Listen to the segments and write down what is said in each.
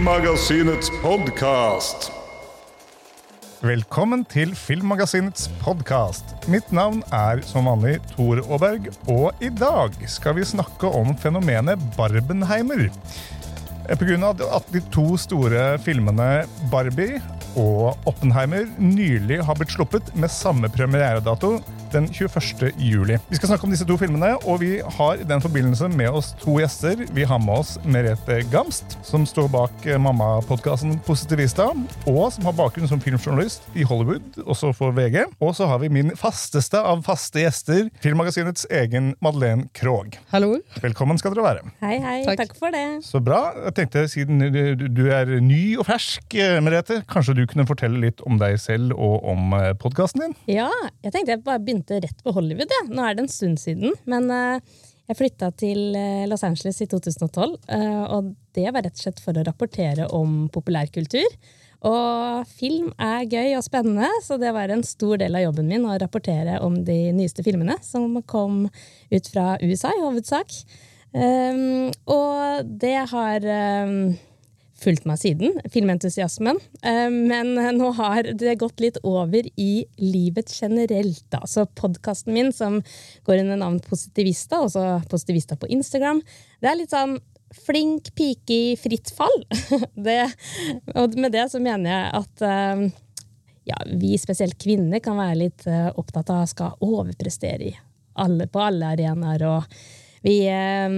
Filmmagasinets podkast. Velkommen til Filmmagasinets podkast. Mitt navn er som vanlig Tor Aaberg, og i dag skal vi snakke om fenomenet Barbenheimer. Grunn av at de to store filmene Barbie og Oppenheimer nylig har blitt sluppet med samme premieredato den 21. juli. Vi skal snakke om disse to filmene, og vi har i den forbindelse med oss to gjester. Vi har med oss Merete Gamst, som står bak mammapodkasten Positivista, og som har bakgrunn som filmjournalist i Hollywood, også for VG. Og så har vi min fasteste av faste gjester, Filmmagasinets egen Madeleine Krogh. Hallo. Velkommen skal dere være. Hei, hei. Takk. Takk, for det. Så bra. Jeg tenkte, Siden du- du er ny og fersk, eh, Merete, kanskje du kunne fortelle litt om deg selv og om podkasten din? Ja, jeg tenkte jeg bare begynte rett på Hollywood. Ja. Nå er det en stund siden, men eh, jeg flytta til eh, Los Angeles i 2012. eh, og det var rett og slett for å rapportere om populærkultur. Og film er gøy og spennende, så det var en stor del av jobben min å rapportere om de nyeste filmene som kom ut fra USA i hovedsak. Um, og det har um, fulgt meg siden, filmentusiasmen. Eh, Men nå har det gått litt over i livet generelt. Da. Så podkasten min, som går under navn Positivista, også Positivista på Instagram, det er litt sånn flink pike i fritt fall. Det, og med det så mener jeg at eh, ja, vi, spesielt kvinner, kan være litt eh, opptatt av å skal overprestere i alle, på alle arenaer. Og vi eh,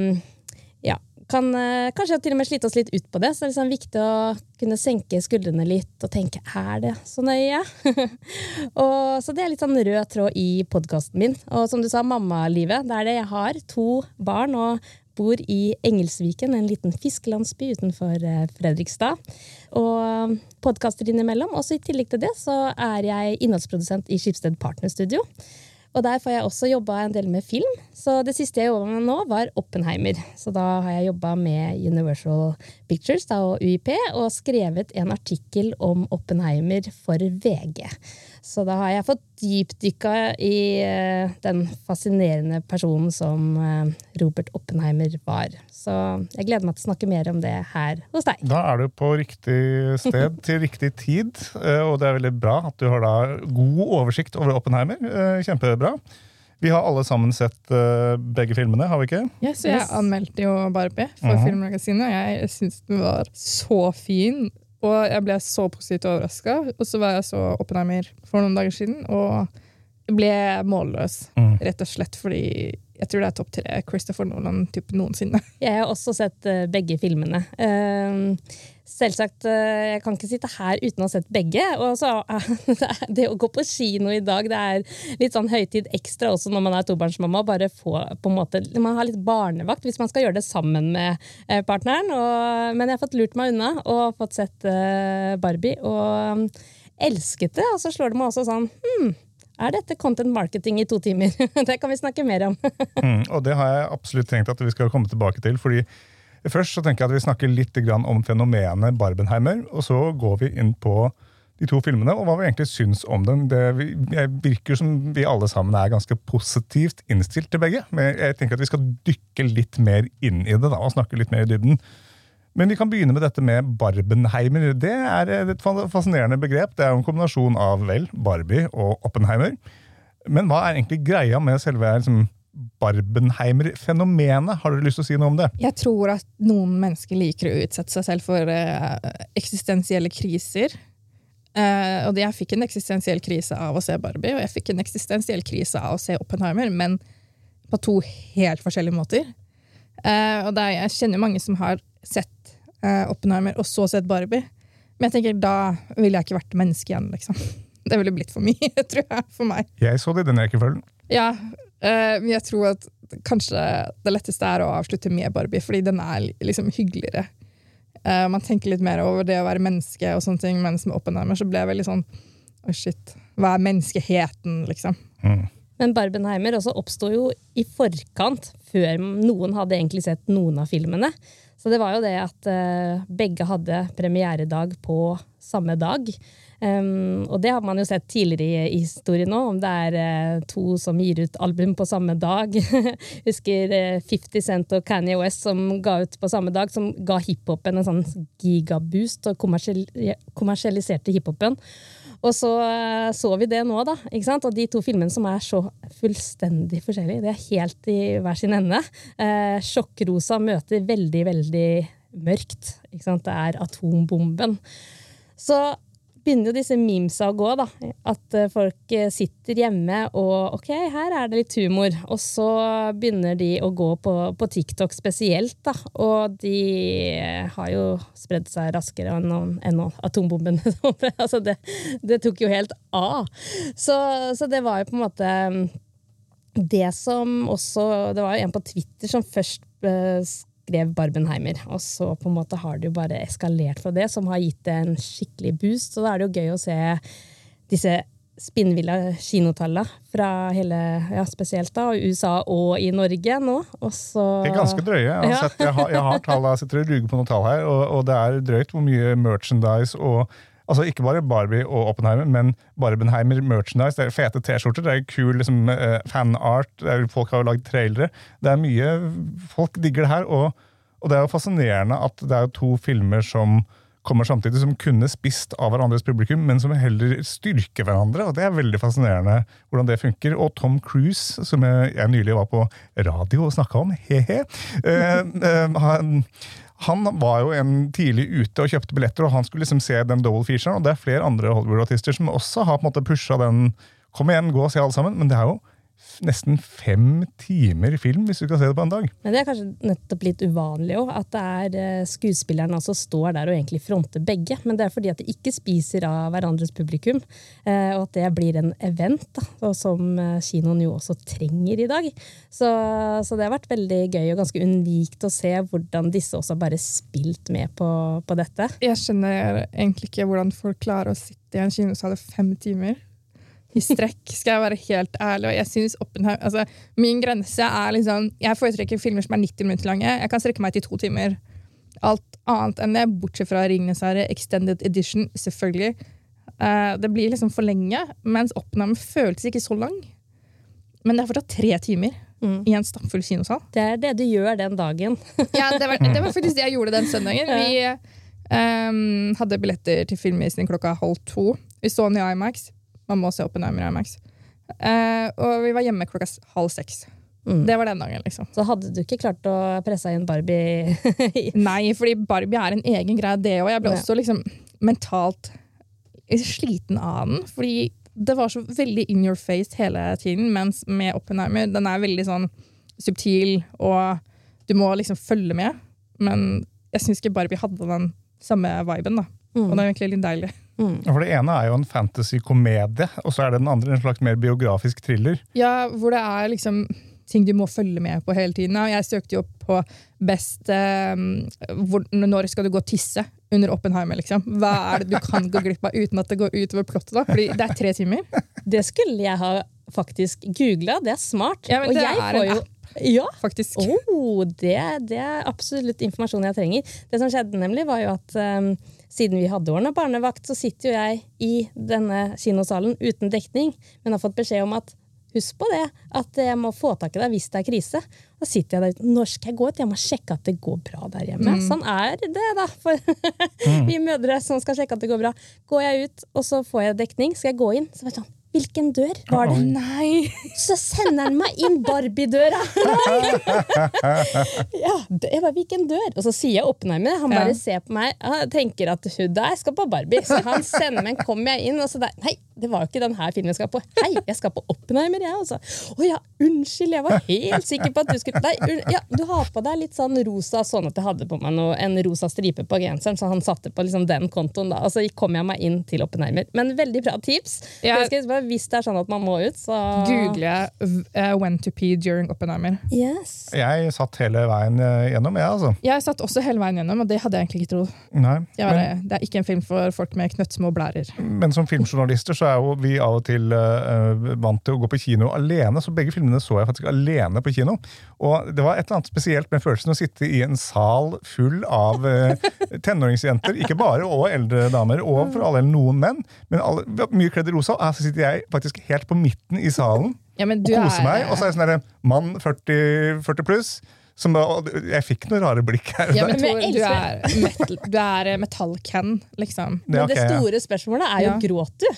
kan eh, kanskje til og med slite oss litt ut på det. Så det er liksom viktig å kunne senke skuldrene litt og tenke er det så nøye? og, så det er litt sånn rød tråd i podkasten min. Og som du sa, mammalivet. Det er det jeg har. To barn og bor i Engelsviken, en liten fiskelandsby utenfor eh, Fredrikstad. Og podkaster innimellom. Også i tillegg til det så er jeg innholdsprodusent i Skipsted Partnerstudio. Og der får jeg også jobba en del med film. Så det siste jeg jobba med nå, var Oppenheimer. Så da har jeg jobba med Universal Pictures da, og UiP og skrevet en artikkel om Oppenheimer for VG. Så da har jeg fått dypdykka i eh, den fascinerende personen som eh, Robert Oppenheimer var. Så jeg gleder meg til å snakke mer om det her hos deg. Da er du på riktig sted til riktig tid, eh, og det er veldig bra at du har da god oversikt over Oppenheimer. Kjempebra. Vi har alle sammen sett begge filmene, har vi ikke? Ja, så jeg anmeldte jo Barbie for Mhm. Filmmagasinet. Jeg syns den var så fin, og jeg ble så positivt overraska. Og så var jeg så Oppenheimer for noen dager siden, og ble målløs, Mm. rett og slett fordi jeg tror det er topp tre Christopher Nolan typ noensinne. Jeg har også sett eh, begge filmene. Selvsagt, eh, jeg kan ikke sitte her uten å ha sett begge. Og så det å gå på kino i dag, det er litt sånn høytid ekstra også når man er tobarnsmamma. Bare få på en måte, Man har litt barnevakt hvis man skal gjøre det sammen med eh, partneren. Og, men jeg har fått lurt meg unna og fått sett eh, Barbie, og elsket det. Og så slår det meg også sånn hmm, er dette content marketing i to timer? det kan vi snakke mer om. Mm, og det har jeg absolutt tenkt at vi skal komme tilbake til. fordi Først så tenker jeg at vi snakker litt om fenomenet Barbenheimer, og så går vi inn på de to filmene og hva vi egentlig syns om dem. Det virker som vi alle sammen er ganske positivt innstilt til begge. Men jeg tenker at vi skal dykke litt mer inn i det da, og snakke litt mer i dybden. Men vi kan begynne med dette med Barbenheimer. Det er et fascinerende begrep. Det er jo en kombinasjon av vel, Barbie og Oppenheimer. Men hva er egentlig greia med selve liksom, Barbenheimer-fenomenet? Har dere lyst til å si noe om det? Jeg tror at noen mennesker liker å utsette seg selv for uh, eksistensielle kriser. Uh, og jeg fikk en eksistensiell krise av å se Barbie, og jeg fikk en eksistensiell krise av å se Oppenheimer, men på to helt forskjellige måter. Uh, og det er, jeg kjenner mange som har sett Oppenheimer og så sett Barbie. Men jeg tenker, da ville jeg ikke vært menneske igjen. liksom. Det ville blitt for mye, tror jeg, for meg. Jeg så det i den rekkefølgen. Ja, men jeg tror at kanskje det letteste er å avslutte med Barbie, fordi den er liksom hyggeligere. Eh, man tenker litt mer over det å være menneske, og sånne ting, mens med Oppenheimer så ble jeg veldig sånn Oi, shit. Hva er menneskeheten, liksom? Mm. Men Barbenheimer også oppsto jo i forkant, før noen hadde egentlig sett noen av filmene. Så det var jo det at uh, begge hadde premieredag på samme dag. Um, og det har man jo sett tidligere i, historien òg, om det er uh, to som gir ut album på samme dag. Husker uh, 50 Cent og Kanye West som ga ut på samme dag, som ga hiphopen en sånn gigaboost og kommersialiserte hiphopen. Og så uh, så vi det nå, da. ikke sant? Og de to filmene som er så fullstendig forskjellige, det er helt i hver sin ende. Eh, Sjokkrosa møter veldig, veldig mørkt. ikke sant? Det er atombomben. Så begynner jo disse memesa å gå. da, At eh, folk eh, sitter hjemme og ok, her er det litt humor. Og så begynner de å gå på, på TikTok spesielt, da. Og de har jo spredd seg raskere enn, enn atombomben. altså det, det, tok jo helt av. Så, så, det var jo på en måte mm, det som også Det var jo en på Twitter som først skrev Barbenheimer. Og så på en måte har det jo bare eskalert fra det, som har gitt det en skikkelig boost. Så da er det jo gøy å se disse spinnvilla kinotallene fra hele, ja, spesielt da, USA og i Norge nå. Også, det er ganske drøye. Jeg har, sett, jeg har, jeg har tall, jeg sitter og ruger på noen tall her, og, og, det er drøyt hvor mye merchandise og Altså Ikke bare Barbie og Oppenheimer, men Barbenheimer merchandise. Det er fete T-skjorter, det er kul liksom, uh, fanart, folk har jo lagd trailere. Det er mye Folk digger det her, og, og, det er jo fascinerende at det er to filmer som kommer samtidig, som kunne spist av hverandres publikum, men som heller styrker hverandre. og Det er veldig fascinerende hvordan det funker. Og Tom Cruise, som jeg, jeg nylig var på radio og snakka om, he-he, uh, uh, han, han var jo en tidlig ute og kjøpte billetter, og han skulle liksom se den double-featuren. Og det er flere andre Hollywood-artister som også har på en måte pusha den. Kom igjen, gå og se alle sammen. Men det er jo nesten fem timer film, hvis du kan se det på en dag. Men Det er kanskje nettopp litt uvanlig òg, at det er eh, skuespillerne altså står der og egentlig fronter begge. Men det er fordi at de ikke spiser av hverandres publikum, eh, og at det blir en event, da, som eh, kinoen jo også trenger i dag. Så, så, det har vært veldig gøy og ganske unikt å se hvordan disse også bare spilt med på, på dette. Jeg skjønner egentlig ikke hvordan folk klarer å sitte i en kinosal i fem timer i strekk, skal jeg være helt ærlig. Og jeg synes altså, Min grense er liksom Jeg foretrekker filmer som er 90 minutter lange. Jeg kan strekke meg til to timer. Alt annet enn det, bortsett fra Ringenes herre Extended Edition, selvfølgelig. Uh, det blir liksom for lenge, mens Oppenheim føltes ikke så lang. Men det er fortsatt tre timer mm. i en stappfull kinosal. Det er det du gjør den dagen. ja, det var, det var, faktisk det jeg gjorde den søndagen. Vi um, hadde billetter til filmvisning klokka halv to. Vi så den i Imax. Man må se Oppenheimer IMAX. Uh, og vi var hjemme klokka halv seks. Mm. Det var den dagen, liksom. Så hadde du ikke klart å presse inn Barbie? Nei, fordi Barbie er en egen greie, det òg. Jeg ble også liksom mentalt sliten av den. Fordi det var så veldig in your face hele tiden, mens med Oppenheimer den er veldig sånn subtil, og du må liksom følge med. Men jeg syns ikke Barbie hadde den samme viben, da. Mm. Og det er egentlig litt deilig. Mm. For Det ene er jo en fantasy-komedie, og så er det den andre en slags mer biografisk thriller. Ja, hvor det er liksom ting du må følge med på hele tiden. Jeg søkte jo opp på best eh, hvor, Når skal du gå og tisse? Under Oppenheimer, liksom. Hva er det du kan gå glipp av uten at det går utover plottet? da? Fordi det er tre timer. Det skulle jeg ha faktisk googla. Det er smart. Ja, og jeg får jo ja, faktisk. Oh, det, det, er absolutt informasjon jeg trenger. Det som skjedde, nemlig, var jo at um, siden vi hadde ordna barnevakt, så sitter jo jeg i denne kinosalen uten dekning, men har fått beskjed om at husk på det, at jeg må få tak i deg hvis det er krise. Da sitter jeg der ute. Når skal jeg gå ut? Jeg må sjekke at det går bra der hjemme. Mm. Sånn er det, da, for mm. vi mødre som skal sjekke at det går bra. Går jeg ut, og så får jeg dekning, skal jeg gå inn, så er det sånn Hvilken dør var det? Nei! Så sender han meg inn Barbie-døra! ja, jeg bare, hvilken dør? Og så sier jeg Oppenheimer. Han bare ja. ser på meg og tenker at hun der skal på Barbie. Så han sender meg, kommer jeg inn, og så der Nei, det var jo ikke her filmen jeg skal på. Hei, jeg skal på Oppenheimer, jeg, altså. Å ja, unnskyld, jeg var helt sikker på at du skulle Nei, ja, du har på deg litt sånn rosa, sånn at jeg hadde på meg noe, en rosa stripe på genseren, så han satte på liksom den kontoen, da. Og så kom jeg meg inn til Oppenheimer. Men veldig bra tips. Ja. Bare, hvis det er sånn at man må ut, så Google uh, 'when to pee during Oppenheimer'. Yes. Jeg satt hele veien eh, gjennom, jeg, altså. Jeg satt også hele veien gjennom, og det hadde jeg egentlig ikke trodd. Nei, men, det er ikke en film for folk med knøttsmå blærer. Men som filmjournalister så er jo vi av og til uh, vant til å gå på kino alene, så begge filmene så jeg faktisk alene på kino. Og det var et eller annet spesielt med følelsen å sitte i en sal full av eh, tenåringsjenter, ikke bare, og eldre damer, og for alle eller noen menn, men alle, mye kledd i rosa. Og her så sitter jeg faktisk helt på midten i salen Ja, og koser er- meg, og så er jeg sånn derre mann 40, 40 pluss. Som da, jeg fikk noen rare blikk her. Ja, men Men du er, metal, du er metall-Ken, liksom. Det Men det ok, ja. store spørsmålet er jo Ja. gråt du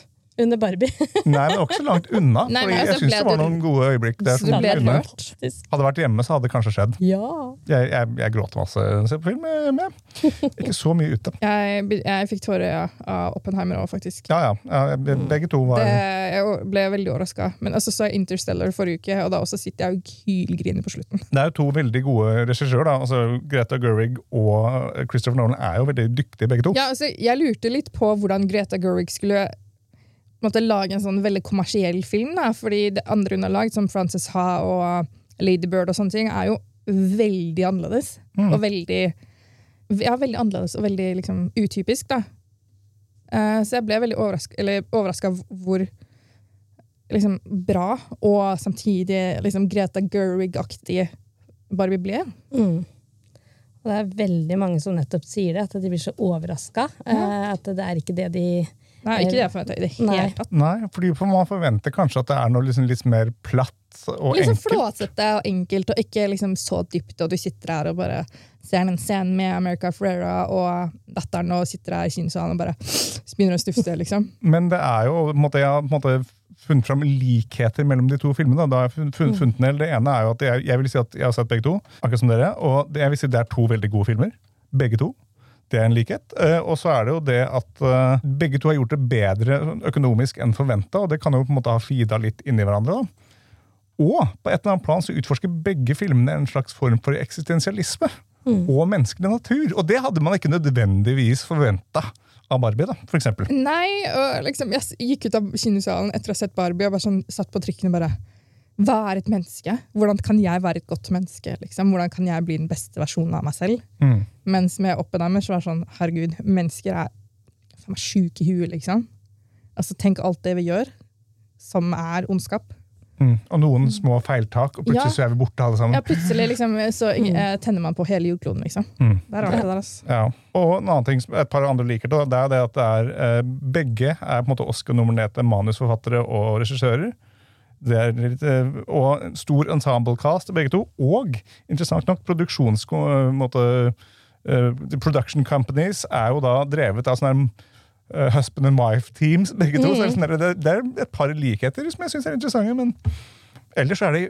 under Barbie? Nei, men også ikke så langt unna. Nei, fordi men altså, jeg syns det var noen gode øyeblikk der. Som. Hadde det vært hjemme, så hadde det kanskje skjedd. Ja. Jeg, jeg, jeg gråter masse når jeg ser på film med. med. Ikke så mye ute. Jeg, jeg fikk tårer ja, av Oppenheimer òg, faktisk. Ja, ja. ja jeg- begge to var Det, jeg ble veldig overraska. Men altså, så er jeg Interstellar forrige uke, og da også sitter jeg og hylgriner på slutten. Det er jo to veldig gode regissører. da. Altså, Greta Gerwig og Christopher Nolan er jo veldig dyktige, begge to. Ja, altså, jeg lurte litt på hvordan Greta Gerwig skulle måte, lage en sånn veldig kommersiell film. Da, fordi det andre hun har lagd, som Frances Ha og Lady Bird, og sånne ting, er jo veldig annerledes. Og veldig ja, veldig annerledes og veldig liksom, utypisk. da. Uh, så jeg ble veldig overraska hvor liksom, bra og samtidig liksom, Greta Gerwig-aktig Barbie ble. Mm. Og det er veldig mange som nettopp sier det, at de blir så overraska. At det er ikke det de Nei, ikke det jeg forventa i det hele tatt. Nei, fordi for Man forventer kanskje at det er noe liksom litt mer platt og Liksom enkelt. flåsete og enkelt, og ikke liksom så dypt, og du sitter her og bare ser den scenen med America Ferrera og datteren og sitter her i kinosalen og bare begynner å stufse, liksom. Men det er jo, på en måte, jeg har på en måte funnet fram likheter mellom de to filmene. Da har jeg fun- fun- funnet en del. Det ene er jo at jeg, jeg vil si at jeg har sett begge to, akkurat som dere. Og jeg vil si det er to veldig gode filmer. Begge to. Det er en likhet. Eh, og så er det jo det at eh, begge to har gjort det bedre økonomisk enn forventa, og det kan jo på en måte ha feeda litt inni hverandre. da. Og på et eller annet plan så utforsker begge filmene en slags form for eksistensialisme. Og menneskelig natur. Og det hadde man ikke nødvendigvis forventa av Barbie, da, for eksempel. Nei, og liksom, jeg gikk ut av kinosalen etter å ha sett Barbie og bare sånn, satt på trikken og bare Hva er et menneske? Hvordan kan jeg være et godt menneske? Liksom? Hvordan kan jeg bli den beste versjonen av meg selv? Mm. Mens med Oppenheimer så var det sånn Herregud, mennesker er faen meg sjuke i huet, liksom. Altså, tenk alt det vi gjør, som er ondskap. Mm. Og noen små feiltak, og plutselig Ja. så er vi borte alle sammen. Ja, plutselig liksom, så mm. tenner man på hele jordkloden, liksom. Mm. Det er rart, det der, altså. Ja. Og en annen ting som et par andre liker, det er det at det er, eh, begge er på en måte Oscar-nominerte manusforfattere og regissører. Det er litt, eh, og stor ensemble-cast, begge to. Og interessant nok, produksjons... måte, eh, production companies er jo da drevet av sånne her, eh, husband and wife teams, begge to. Så det, er sånn det, er et par likheter som jeg syns er interessante, men ellers er det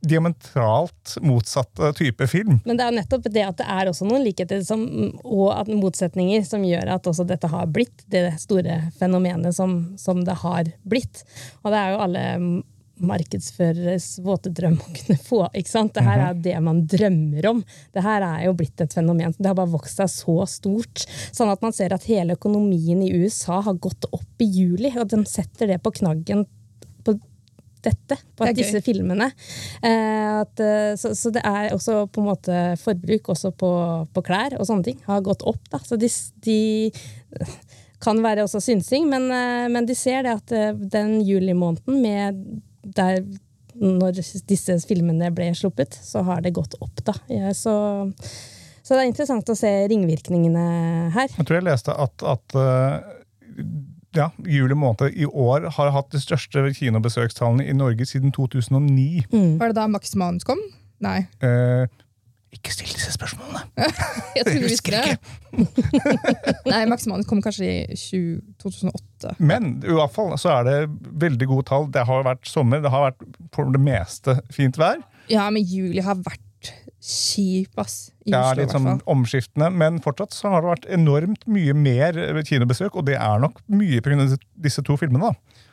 diametralt motsatte type film. Men det er nettopp det at det er også noen likheter som, og at motsetninger som gjør at også dette har blitt det store fenomenet som, som det har blitt. Og det er jo alle markedsføreres våte drøm å kunne få. ikke sant? Det her er det man drømmer om. Det her er jo blitt et fenomen. Det har bare vokst seg så stort. Sånn at man ser at hele økonomien i USA har gått opp i juli, og de setter det på knaggen dette, på Det er at disse filmene. Eh, at, eh, så, så det er også på en måte forbruk også på, på klær og sånne ting har gått opp. Da. Så de, de kan være også synsing, men, eh, men de ser det at eh, den julimåneden med der når disse filmene ble sluppet, så har det gått opp, da. Ja, så, så det er interessant å se ringvirkningene her. Jeg tror jeg leste at, at eh, ja, juli måned i år har hatt de største kinobesøkstallene i Norge siden 2009. Var det da Max Manus kom? Nei. Eh, ikke still disse spørsmålene! Jeg husker ikke! Nei, Max Manus kom kanskje i 2008. Men i hvert fall så er det veldig gode tall. Det har vært sommer, det har vært for det meste fint vær. Ja, men juli har vært kjip, ass. I Ja, Oslo, litt sånn omskiftende, men fortsatt så har det vært enormt mye mer kinobesøk, og det er nok mye pga. disse to filmene. da.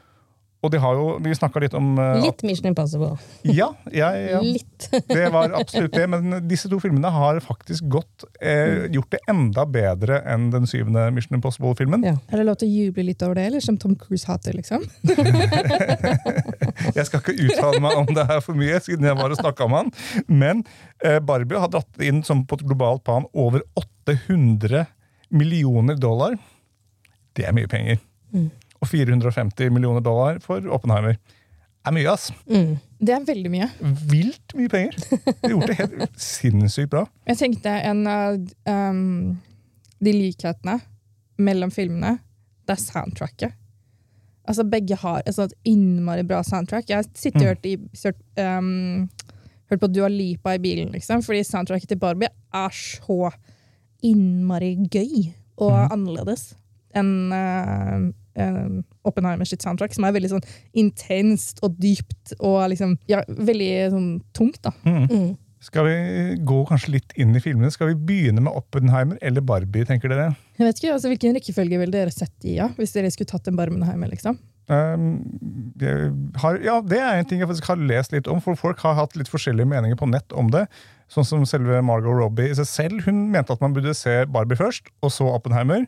Og de har jo, vi snakka litt om uh, Litt Mission Impossible. Ja, ja, ja. Litt. Det var absolutt det, men disse to filmene har faktisk gått, eh, gjort det enda bedre enn den syvende Mission Impossible-filmen. Ja. Er det lov til å juble litt over det, eller som Tom Cruise hater, liksom? Jeg skal ikke uttale meg om det her for mye, siden jeg bare snakka om han. Men eh, Barbie har dratt inn som på et globalt plan over 800 millioner dollar. Det er mye penger. Og 450 millioner dollar for Oppenheimer. Det er mye, ass. Mm. Det er veldig mye. Vilt mye penger. De gjorde det helt sinnssykt bra. Jeg tenkte en av um, de likhetene mellom filmene, det er soundtracket. Altså Begge har et sånt innmari bra soundtrack. Jeg sitter og hørt, i, hørt, um, hørt på Dua Lipa i bilen, liksom, fordi soundtracket til Barbie er så innmari gøy og annerledes enn uh, uh, Oppenheimer sitt soundtrack, som er veldig sånn intenst og dypt og liksom ja, veldig sånn tungt. da. Mm. Skal vi gå kanskje litt inn i filmene? Skal vi begynne med Oppenheimer eller Barbie, tenker dere? Jeg vet ikke, altså Hvilken rekkefølge ville dere sett i, ja, hvis dere skulle tatt en Barmenheimer? liksom? Um, jeg har, ja, Det er en ting jeg faktisk har lest litt om, for folk har hatt litt forskjellige meninger på nett om det. Sånn som selve Margot Robbie i seg selv. Hun mente at man burde se Barbie først, og så Oppenheimer,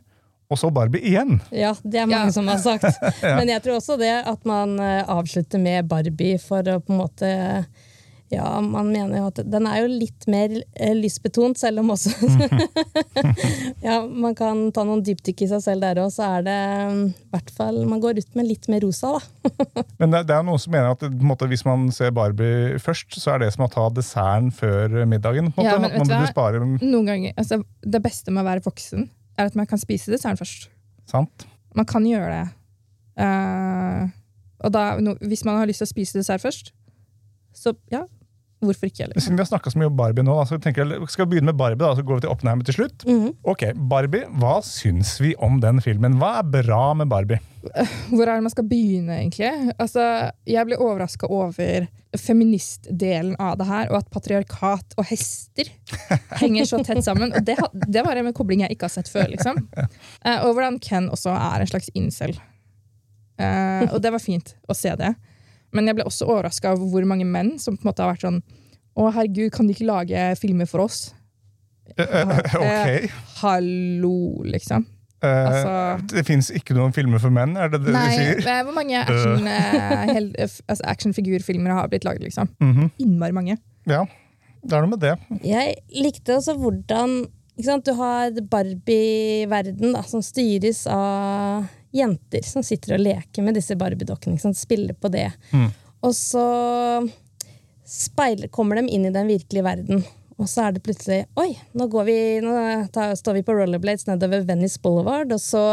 og så Barbie igjen. Ja, det er mange Ja. som har sagt. Men jeg tror også det at man eh, avslutter med Barbie for å på en måte Ja, man mener jo at den er jo litt mer eh, lystbetont, selv om også Ja, man kan ta noen dypdykk i seg selv der òg, så er det mm, i hvert fall Man går ut med litt mer rosa, da. Men det, det er noen som mener at på en måte, hvis man ser Barbie først, så er det som å ta desserten før middagen. På en Ja, måte. men at man du burde hva? spare Noen ganger, altså Det beste med å være voksen er at man kan spise desserten først. Sant? Man kan gjøre det. Uh, og da, no, hvis man har lyst til å spise dessert først, så ja, hvorfor ikke? Liksom. Siden vi har snakka så mye om Barbie nå, så tenker jeg, skal vi begynne med Barbie, da, så går vi til Oppenheimer til slutt. Mhm. Ok, Barbie, hva syns vi om den filmen? Hva er bra med Barbie? Hvor er det man skal begynne, egentlig? Altså, jeg ble overraska over feministdelen av det her, og at patriarkat og hester henger så tett sammen. Og det, det var en kobling jeg ikke har sett før. liksom. Eh, og hvordan Ken også er en slags incel. Eh, og det var fint å se det. Men jeg ble også overraska over hvor mange menn som på en måte har vært sånn Å, herregud, kan de ikke lage filmer for oss? Eh, eh, ok. Hallo, liksom. Uh, altså- det fins ikke noen filmer for menn, er det det Nei, du sier? Nei, hvor mange action, eh, eh, f- altså actionfigurfilmer har blitt laget, liksom? Mhm. Innmari mange. Ja, det er noe med det. Jeg likte også hvordan ikke sant, Du har Barbie-verden da, som styres av jenter som sitter og leker med disse Barbie-dokkene. Spiller på det. Mm. Og så speiler, kommer de inn i den virkelige verden. Og så er det plutselig Oi, nå, går vi, nå tar, står vi på rollerblades nedover Venice Boulevard, og så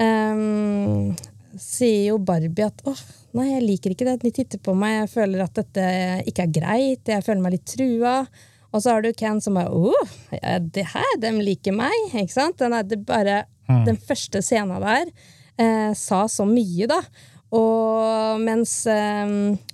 um, sier jo Barbie at åh, nei, jeg liker ikke det. De titter på meg, jeg føler at dette ikke er greit, jeg føler meg litt trua. Og så har du Ken som bare åh, ja, det her, de liker meg. Ikke sant? Den, er, det bare, den første scenen der eh, sa så mye, da. Og mens eh,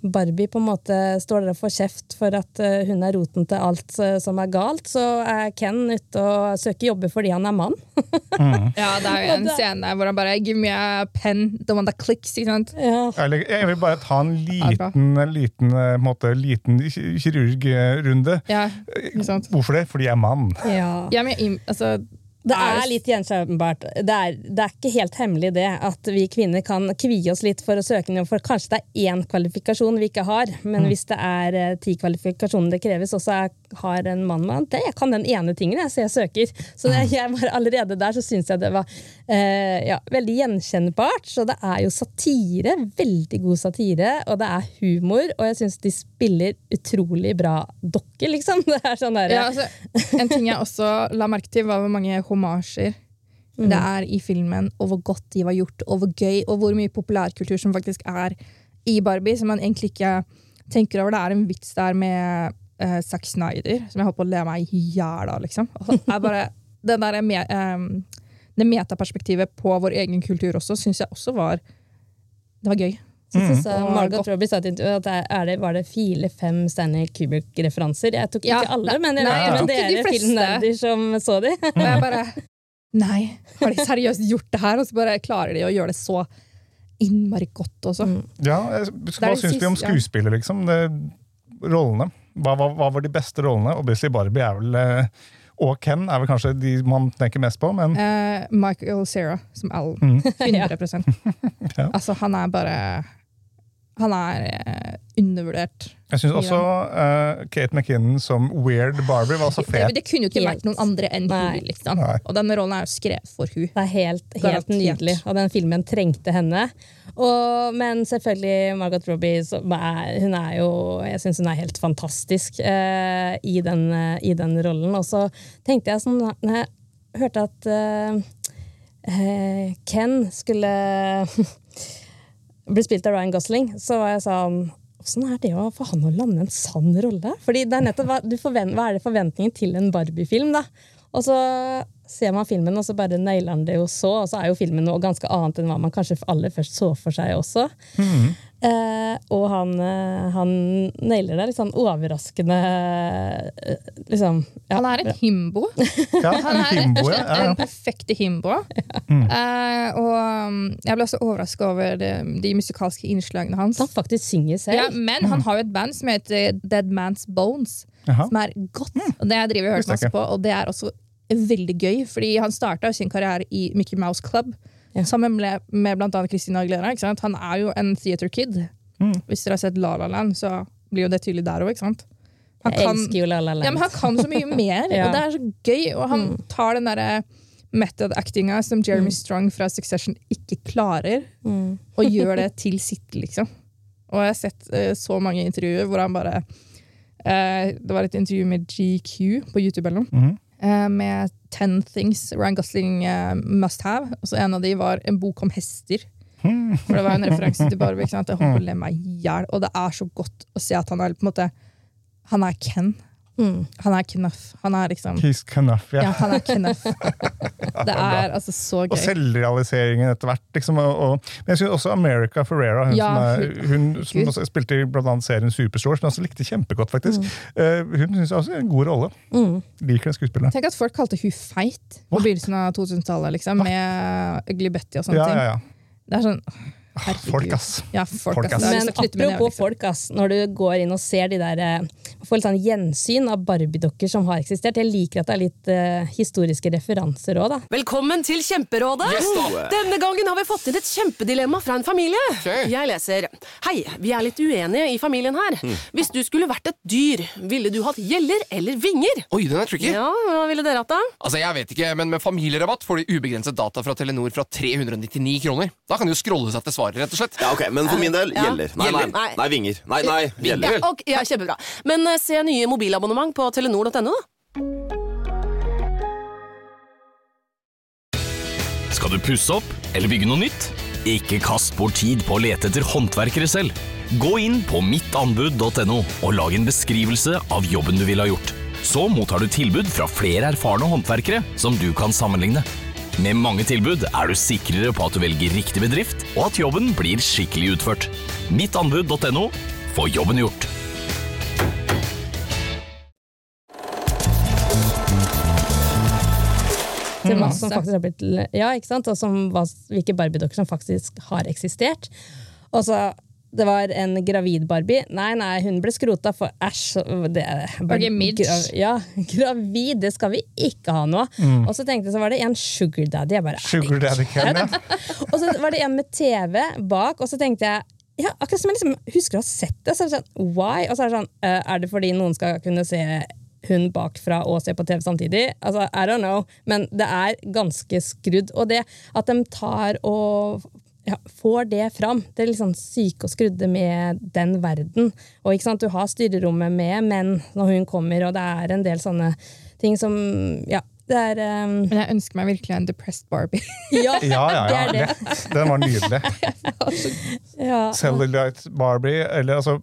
Barbie på en måte står der og får kjeft for at eh, hun er roten til alt eh, som er galt, så er Ken ute og søker jobber fordi han er mann. Ja, det er jo en scene hvor han bare Give me a pen, the one that clicks. ikke sant? ja. Jeg vil bare ta en liten, liten, eh, måte, liten kirurgrunde. Ja, ikke sant? Hvorfor det? Fordi jeg er mann. ja. Ja, men altså, Det Er litt gjenkjennbart. Det er, det er ikke helt hemmelig det at vi kvinner kan kvie oss litt for å søke noe, for kanskje det er én kvalifikasjon vi ikke har, men hvis det er eh, ti kvalifikasjoner det kreves, og så har en mann med det, jeg kan den ene tingen, jeg, så jeg søker. Så det, jeg var allerede der så syns jeg det var eh, ja, veldig gjenkjennbart. Så det er jo satire, veldig god satire, og det er humor, og jeg syns de spiller utrolig bra dokker, liksom. Det er sånn der, ja, altså, en ting jeg også la merke til, var hvor mange homasjer det er i filmen, og hvor godt de var gjort, og hvor gøy, og hvor mye populærkultur som faktisk er i Barbie, som man egentlig ikke tenker over. Det er en vits der med uh, Zack Snyder, som jeg holdt på å le meg i hjel av, liksom. Bare, det der med, um, det metaperspektivet på vår egen kultur også, syns jeg også var Det var gøy. Så synes jeg Og Margot godt. Robbie sa til intervjuet at det er det, var det fire-fem Stanley Kubrick-referanser. Jeg tok ikke Ja, alle, men, jeg, nei, jeg men ikke de fleste. filmnerder som så de. Og jeg bare Nei, har de seriøst gjort det her? Og så bare klarer de å gjøre det så innmari godt også. Ja, jeg- er Hva syns vi om skuespillet, liksom? Det, rollene. Hva, hva, hva var de beste rollene? Obviously Barbie er vel eh, Og Ken er vel kanskje de man tenker mest på, men uh, Michael Cera som Alan. Mm. 100 Ja. Altså, han er bare han er eh, undervurdert. Jeg syns også uh, Kate McKinnon som Weird Barbie var så fet. det kunne jo ikke Helt. vært noen andre enn hun. Liksom. Og denne rollen er jo skrevet for hun. Det er helt, helt nydelig, og den filmen trengte henne. Og, men selvfølgelig Margot Robbie, som er, hun er jo Jeg syns hun er helt fantastisk uh, i, den, uh, i den rollen. Og så tenkte jeg sånn Når jeg hørte at Ken skulle bli spilt av Ryan Gosling, så var jeg sånn Åssen er det å få han å lande en sann rolle? Fordi det er nettopp hva, forvent, hva er det forventningen til en Barbie-film, da? Og så ser man filmen, og så bare nailer han det jo så. Og så er jo filmen noe ganske annet enn hva man kanskje aller først så for seg også. Eh, og han, eh, han nailer det litt sånn overraskende eh, liksom, ja. Han er en himbo. Ja, Han er himbo, ja. en perfekte himbo. Eh, og um, jeg ble også overraska over de, de musikalske innslagene hans. Han faktisk synger selv. Ja, men han har jo et band som heter Dead Man's Bones, Jaha. som er godt. Og det jeg driver og hørt masse på, og det er også veldig gøy, fordi han starta sin karriere i Mickey Mouse Club. Ja. Sammen med, med annet Christina Aguilera. Ikke sant? Han er jo en theater kid. Mm. Hvis dere har sett La La Land, så blir jo det tydelig der òg. Han, Jeg kan- elsker jo La La Land. ja, men han kan så mye mer, Ja. og det er så gøy. Og han tar den derre method-actinga som Jeremy Strong fra Succession ikke klarer, Mm. og gjør det til sitt, liksom. Og jeg har sett uh, så mange intervjuer hvor han bare Det var et intervju med GQ på YouTube eller noe. Mhm. eh, med Ten Things Ryan Gosling eh, must have. Og så en av de var en bok om hester. For det var en referanse til Barbie. Jeg holdt på å le meg i hjel. Og det er så godt å se at han er på en måte Han er Ken. Mm. Han er Knuff. Han er liksom He's Knuff, ja. Ja, han er Knuff. Det er altså så gøy. Og selvrealiseringen etter hvert. Liksom, og, og, men jeg synes også America Ferrera, hun, Ja, som, er, hun som også spilte i annet serien Superstore, som jeg også likte kjempegodt, faktisk. Eh, hun syns jeg også er en god rolle. Mm. Liker den skuespilleren. Tenk at folk kalte hun feit på begynnelsen av 2000-tallet, liksom, med Glibetti og sånne Ja, ting. ja, ja. Det er sånn Herregud. Folk, ass. Ja, folk, Folk, ass. Men apropos folk, ass, når du går inn og ser de der eh, Får litt sånn gjensyn av Barbie-dokker som har eksistert. Jeg liker at det er litt uh, historiske referanser òg, da. Velkommen til Kjemperådet! Denne gangen har vi fått inn et kjempedilemma fra en familie. Jeg leser Hei, vi er litt uenige i familien her. Hvis du skulle vært et dyr, ville du hatt gjeller eller vinger? Oi, den er tricky. Ja, Hva ville dere hatt, da? Altså, jeg vet ikke, men Med familierabatt får de ubegrenset data fra Telenor fra 399 kroner. Da kan de jo scrolle seg til svaret, rett og slett. Ja, ok, Men for min del Ja. gjelder. Nei, nei. Nei. nei, vinger. Nei, nei, gjelder. Ja, okay, ja, kjempebra. Men uh, se nye mobilabonnement på telenor.no, da. Skal du pusse opp eller bygge noe nytt? Ikke kast bort tid på å lete etter håndverkere selv. Gå inn på mittanbud.no og lag en beskrivelse av jobben du ville ha gjort. Så mottar du tilbud fra flere erfarne håndverkere som du kan sammenligne. Med mange tilbud er du sikrere på at du velger riktig bedrift, og at jobben blir skikkelig utført. Mittanbud.no få jobben gjort. Til Masse. som faktisk har blitt Ja, ikke sant? Og som, hvilke barbiedokker som faktisk har eksistert. Og så det var en gravid Barbie. Nei, nei, hun ble skrota for æsj. det er bare- Ok, midge. gra- Ja, gravid, det skal vi ikke ha nå. Og så tenkte jeg så var det en sugar daddy. Jeg bare, Sugar Daddy Ken, ja. og så var det en med TV bak, og så tenkte jeg ja, akkurat som jeg liksom husker å ha sett det. Så er det sånn, why? Og så er det sånn, eh, er det fordi noen skal kunne se hun bakfra og se på TV samtidig? Altså, I don't know. Men det er ganske skrudd. Og det at de tar og ja, får det fram, det er litt sånn syke og skrudde med den verden. Og ikke sant, du har styrerommet med menn når hun kommer, og det er en del sånne ting som Ja, det er um, Men jeg ønsker meg virkelig en depressed Barbie. Ja, Ja, ja, det ja. er det. Lett. Den var nydelig. Ja. Cellulite Barbie. Eller, altså,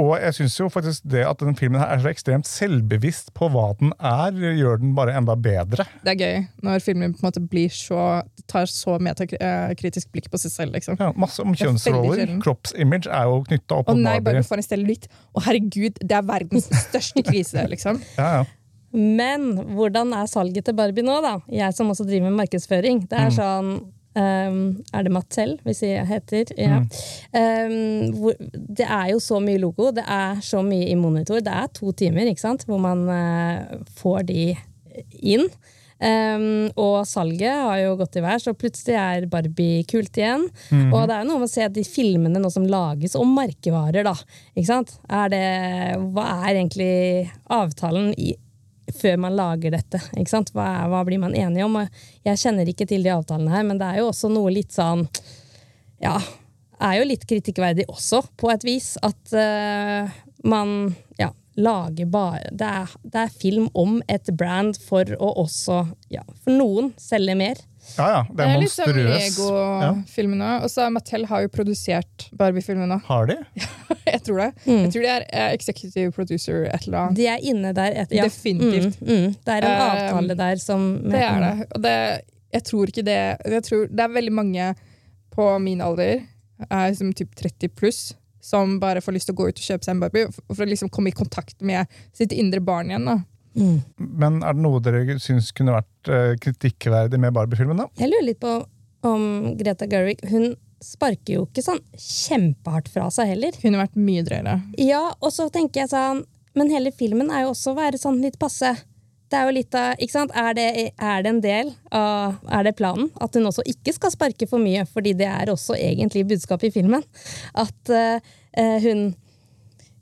og jeg syns jo faktisk det at den filmen her er så ekstremt selvbevisst på hva den er, gjør den bare enda bedre. Det er gøy når filmen på en måte blir så tar så metakritisk blikk på seg selv. liksom. Ja, masse om er kjønnsroller. Kroppsimage er jo knytta opp Å nei, Barbie. Barbie får en stellulitt. Å herregud, det er verdens største krise, liksom. Ja, ja. Men hvordan er salget til Barbie nå, da? Jeg som også driver med markedsføring. Det er sånn ehm, Er det Mattel, hvis jeg heter? Ja. Ehm, hvor, det er jo så mye logo, det er så mye i monitor. Det er to timer ikke sant? hvor man uh, får de inn. Um, og salget har jo gått i vær, så plutselig er Barbie kult igjen. Mhm. Og det er jo noe med å se de filmene nå som lages om merkevarer, da. Ikke sant? Er det, hva er egentlig avtalen i, før man lager dette? Hva, hva blir man enige om? Jeg kjenner ikke til de avtalene her, men det er jo også noe litt sånn Ja, er jo litt kritikkverdig også, på et vis. At uh, man ja, lager bare det er, det er film om et brand for å også, ja, for noen, selge mer. Ja, ja. Det er det er monstrøs. Ja. Lego-filmene. Og så Mattel har jo produsert Barbie-filmene. Har de? Jeg tror det. Jeg tror de er eh, executive producer et eller annet. De er inne der. Et, ja. Definitivt. Mm, mm, det er en Um, avtale der som Det er det. Og det, jeg tror ikke det jeg tror, Det er veldig mange på min alder, er som typ 30 pluss, som bare får lyst til å gå ut og kjøpe seg en Barbie for å liksom komme i kontakt med sitt indre barn igjen. da. Men er det noe dere syns kunne vært eh, kritikkverdig med Barbie-filmen? da? Jeg lurer litt på om Greta Gerwig Hun sparker jo ikke sånn kjempehardt fra seg heller. Kunne vært mye drøyere. Ja, og så tenker jeg sånn Men hele filmen er jo også å være sånn litt passe. Det er jo litt av, ikke sant? Er det, er det en del av Er det planen? At hun også ikke skal sparke for mye, fordi det er også egentlig budskapet i filmen. At uh, hun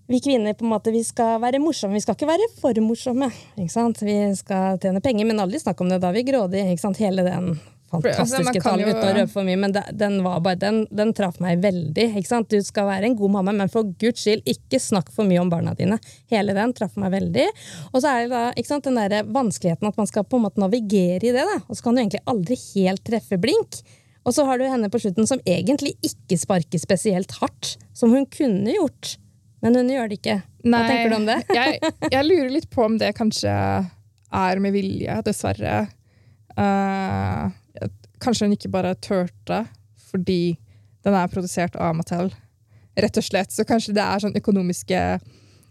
Vi kvinner på en måte, vi skal være morsomme, vi skal ikke være for morsomme. Ikke sant? Vi skal tjene penger, men aldri snakk om det. Da er vi grådige. Ikke sant? Hele den altså, fantastiske talen jo- uten å røpe for mye, men den, var bare, den, den traff meg veldig. Ikke sant? Du skal være en god mamma, men for guds skyld, ikke snakk for mye om barna dine. Hele den traff meg veldig. Og så er det da ikke sant, den der vanskeligheten at man skal på en måte navigere i det, da. og så kan du egentlig aldri helt treffe blink. Og så har du henne på slutten som egentlig ikke sparker spesielt hardt, som hun kunne gjort. Men hun gjør det ikke. Hva tenker du om det? jeg, jeg lurer litt på om det kanskje er med vilje, dessverre. Uh, kanskje hun ikke bare turte fordi den er produsert av Mattel. Rett og slett. Så kanskje det er sånn økonomiske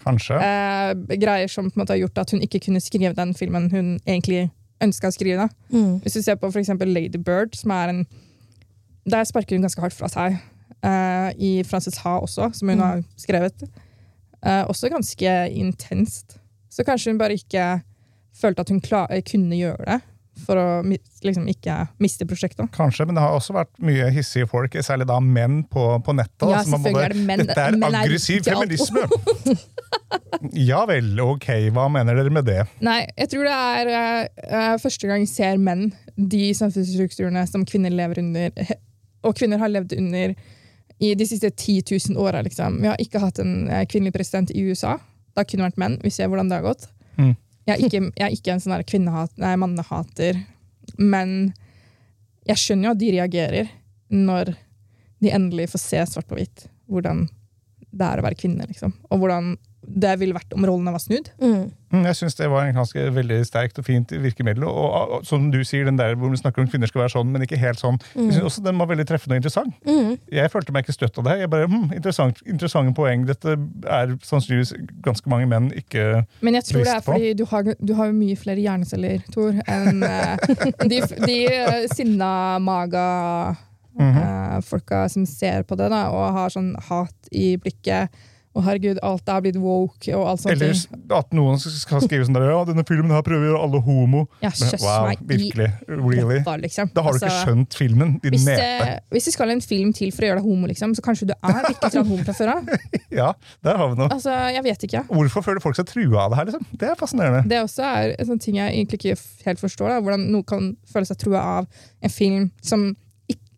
Kanskje. eh, greier som på en måte har gjort at hun ikke kunne skrive den filmen hun egentlig ønska å skrive. Mm. Hvis du ser på eksempel Lady Bird, som er en Der sparker hun ganske hardt fra seg. Eh, I Frances Ha også, som hun har skrevet. Uh, også ganske intenst. Så kanskje hun bare ikke følte at hun kunne gjøre det. For å liksom ikke miste prosjektet. Kanskje, men det har også vært mye hissige folk, særlig da menn på, på nettet. Ja, som både, er det menn. Dette er Menn aggressiv er feminisme! ja vel, ok, hva mener dere med det? Nei, jeg tror det er eh, første gang jeg ser menn, de samfunnsstrukturene som kvinner lever under, og kvinner har levd under i de siste 10 000 åra. Liksom. Vi har ikke hatt en eh, kvinnelig president i USA. Det har kun vært menn. Vi ser hvordan det har gått. Mm. Jeg, er ikke, jeg er ikke en sånn kvinnehat, nei, mannehater, men jeg skjønner jo at de reagerer når de endelig får se svart på hvitt hvordan det er å være kvinne. Liksom. Og hvordan det ville vært om rollene var snudd. Mm. Mm, Jeg syns det var en ganske veldig sterkt og fint virkemiddel. Og, og, og som du sier, den der hvor vi snakker om kvinner skal være sånn, men ikke helt sånn. Jeg synes også Den var veldig treffende og interessant. Mm. Jeg følte meg ikke støtt av det. Jeg bare, hm, interessant, Interessante poeng. Dette er sannsynligvis ganske mange menn ikke Men jeg tror det er fordi du har, du har mye flere hjerneceller, Tor, enn eh, de, de eh, sinna maga mm -hmm. folka som ser på det, da, og har sånn hat i blikket. Og herregud, alt er blitt woke og alt sånt. Eller at noen skal skrive sånn der Ja, denne filmen her prøver å gjøre alle homo. Ja, Men, wow, virkelig. Really? ræva, liksom. Da har du ikke Altså, skjønt filmen, din Hvis, nepe. Eh, hvis du skal en film til for å gjøre deg homo, liksom, så kanskje du er virkelig grann homo fra før av. Ja, der har vi noe. Altså, jeg vet ikke. Hvorfor føler folk seg trua av det her? liksom? Det er fascinerende. Det også er en sånn ting jeg egentlig ikke helt forstår. Da. Hvordan noen kan føle seg trua av en film som,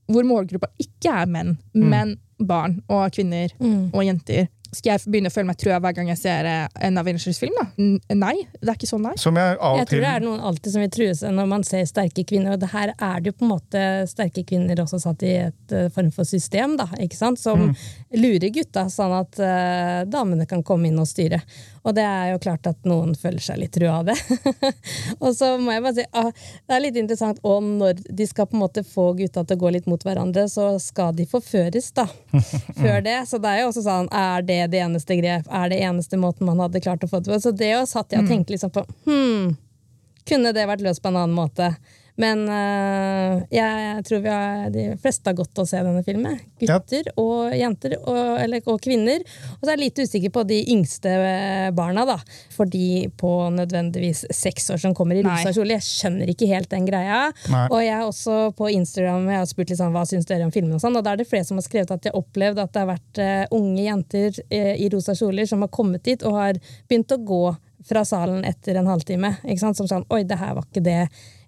hvor målgruppa ikke er menn, men barn og kvinner Mm. og jenter. Skal jeg begynne å føle meg trua hver gang jeg ser eh, en Avengers-film? da? Nei, det er ikke sånn det er. Som jeg av Jeg tror det er noen alltid som vil true seg når man ser sterke kvinner. Og det her er det jo på en måte sterke kvinner også satt i et eh, form for system, da, ikke sant? som lurer gutta, sånn at uh, damene kan komme inn og styre. Og det er jo klart at noen føler seg litt trua av det. og så må jeg bare si, ah, det er litt interessant, og når de skal på en måte få gutta til å gå litt mot hverandre, så skal de forføres, da. Før det. Så det er jo også sånn, er det det eneste grep? Er det eneste måten man hadde klart å få det på? Så det jo satt jeg og tenkte liksom på, hmm, kunne det vært løst på en annen måte? Men uh, jeg tror vi har, de fleste har godt å se denne filmen. Gutter og jenter, og, eller, og kvinner. Og så er jeg litt usikker på de yngste eh, barna, da. For de på nødvendigvis seks år som kommer i rosa kjole. Jeg skjønner ikke helt den greia. Nei. Og jeg er også på Instagram jeg har spurt sånn, hva syns dere om filmen. og sånn, og Da er det flere som har skrevet at de har opplevd at det har vært uh, unge jenter uh, i rosa kjoler som har kommet dit og har begynt å gå fra salen etter en halvtime. Ikke sant? Som sånn Oi, det her var ikke det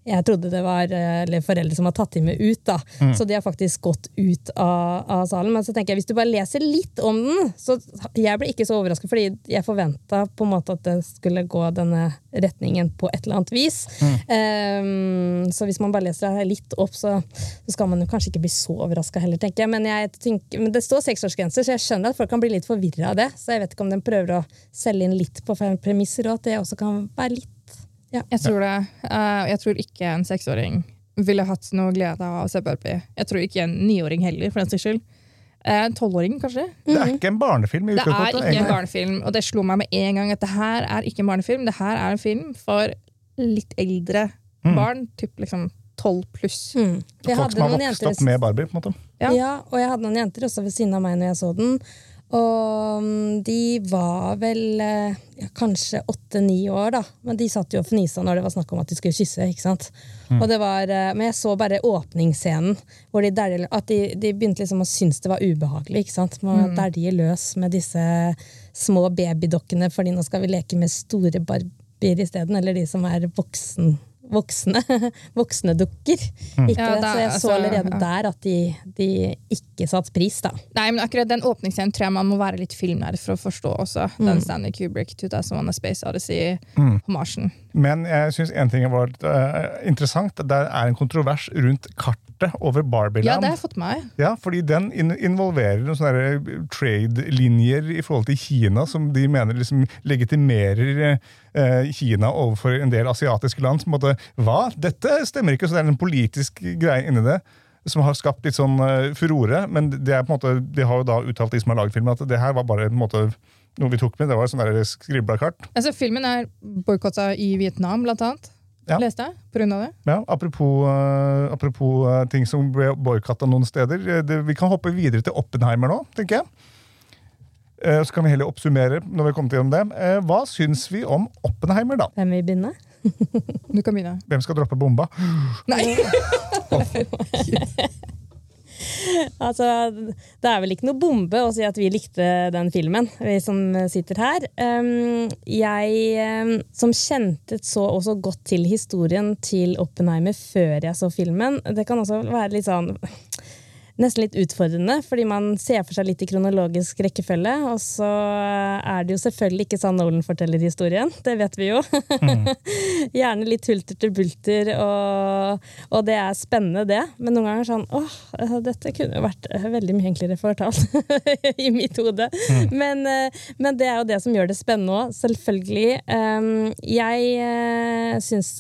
jeg trodde det var eh, eller foreldre som har tatt dem med ut. da. Så de har faktisk gått ut av, av salen. Men så tenker jeg, hvis du bare leser litt om den så Jeg ble ikke så overrasket, fordi jeg forventa at det skulle gå denne retningen på et eller annet vis. Ehm, så hvis man bare leser det litt opp, så, så skal man jo kanskje ikke bli så overraska heller, tenker jeg. Men, jeg tenker, men det står seksårsgrenser, så jeg skjønner at folk kan bli litt forvirra av det. Så jeg vet ikke om den prøver å selge inn litt på feil premisser, og at det også kan være litt Jeg tror det. Eh, jeg tror ikke en seksåring ville hatt noe glede av å se Barbie. Jeg tror ikke en niåring heller, for den saks skyld. Eh, En tolvåring, kanskje. Det er ikke en barnefilm i Det er ikke en barnefilm, og det slo meg med en gang at det her er ikke en barnefilm. Det her er en film for litt eldre barn, typ liksom tolv pluss. mm. Folk som har vokst jenter- opp med Barbie. på en måte. Ja. Ja. og jeg hadde noen jenter også ved siden av meg når jeg så den. Og mm, de var vel eh, ja, kanskje åtte-ni år, da. Men de satt jo og fnisa når det var snakk om at de skulle kysse. ikke sant? Og det var, eh, men jeg så bare åpningsscenen, hvor de, der, at de, de begynte liksom å synes det var ubehagelig. ikke sant? Man mm. dæljer løs med disse små babydokkene, fordi nå skal vi leke med store barbier isteden. Eller de som er voksen, voksne. voksne dukker. Ikke Ja, er- Så jeg så altså, allerede ja. der at de, de ikke satte pris, da. Nei, men akkurat den åpningsscenen tror jeg man må være litt filmnær for å forstå også. Den Stanley Kubrick 2001 A Space Odyssey-hommasjen. Men jeg syns en ting var uh, interessant. Det er en kontrovers rundt kartet over Ja, det har jeg fått med. Ja, fordi den involverer noen sånne trade-linjer i forhold til Kina, som de mener liksom legitimerer eh, Kina overfor en del asiatiske land. Som måtte, Hva? Dette stemmer ikke! Så det er en politisk greie inni det. Som har skapt litt sånn eh, furore. Men det er på en måte, de har jo da uttalt, de som har laget filmen, at det her var bare på en måte, noe vi tok med. Det var sånn der. Altså, filmen er boikotta i Vietnam, blant annet. Ja. Leste jeg, på grunn av det. Ja, apropos, uh, apropos uh, ting som ble boikotta noen steder. eh, det, vi kan hoppe videre til Oppenheimer nå, tenker jeg. Uh, så kan vi heller oppsummere når vi kommer til gjennom det. Hva syns vi om Oppenheimer, da? Hvem vil begynne? Du kan begynne. Hvem skal droppe bomba? Nei! Altså, det er vel ikke noe bombe å si at vi likte den filmen, vi som sitter her. Um, jeg um, som kjente så også godt til historien til Oppenheimer før jeg så filmen, det kan også være litt sånn Nesten litt utfordrende, fordi man ser for seg litt i kronologisk rekkefølge. Og så er det jo selvfølgelig ikke sånn Nolan forteller historien, det vet vi jo. Gjerne litt hulter til bulter, og, og det er spennende, det. Men noen ganger sånn åh, dette kunne jo vært veldig mye enklere fortalt i mitt hode. Men, eh, men det er jo det som gjør det spennende òg, selvfølgelig. Um, Jeg eh, syns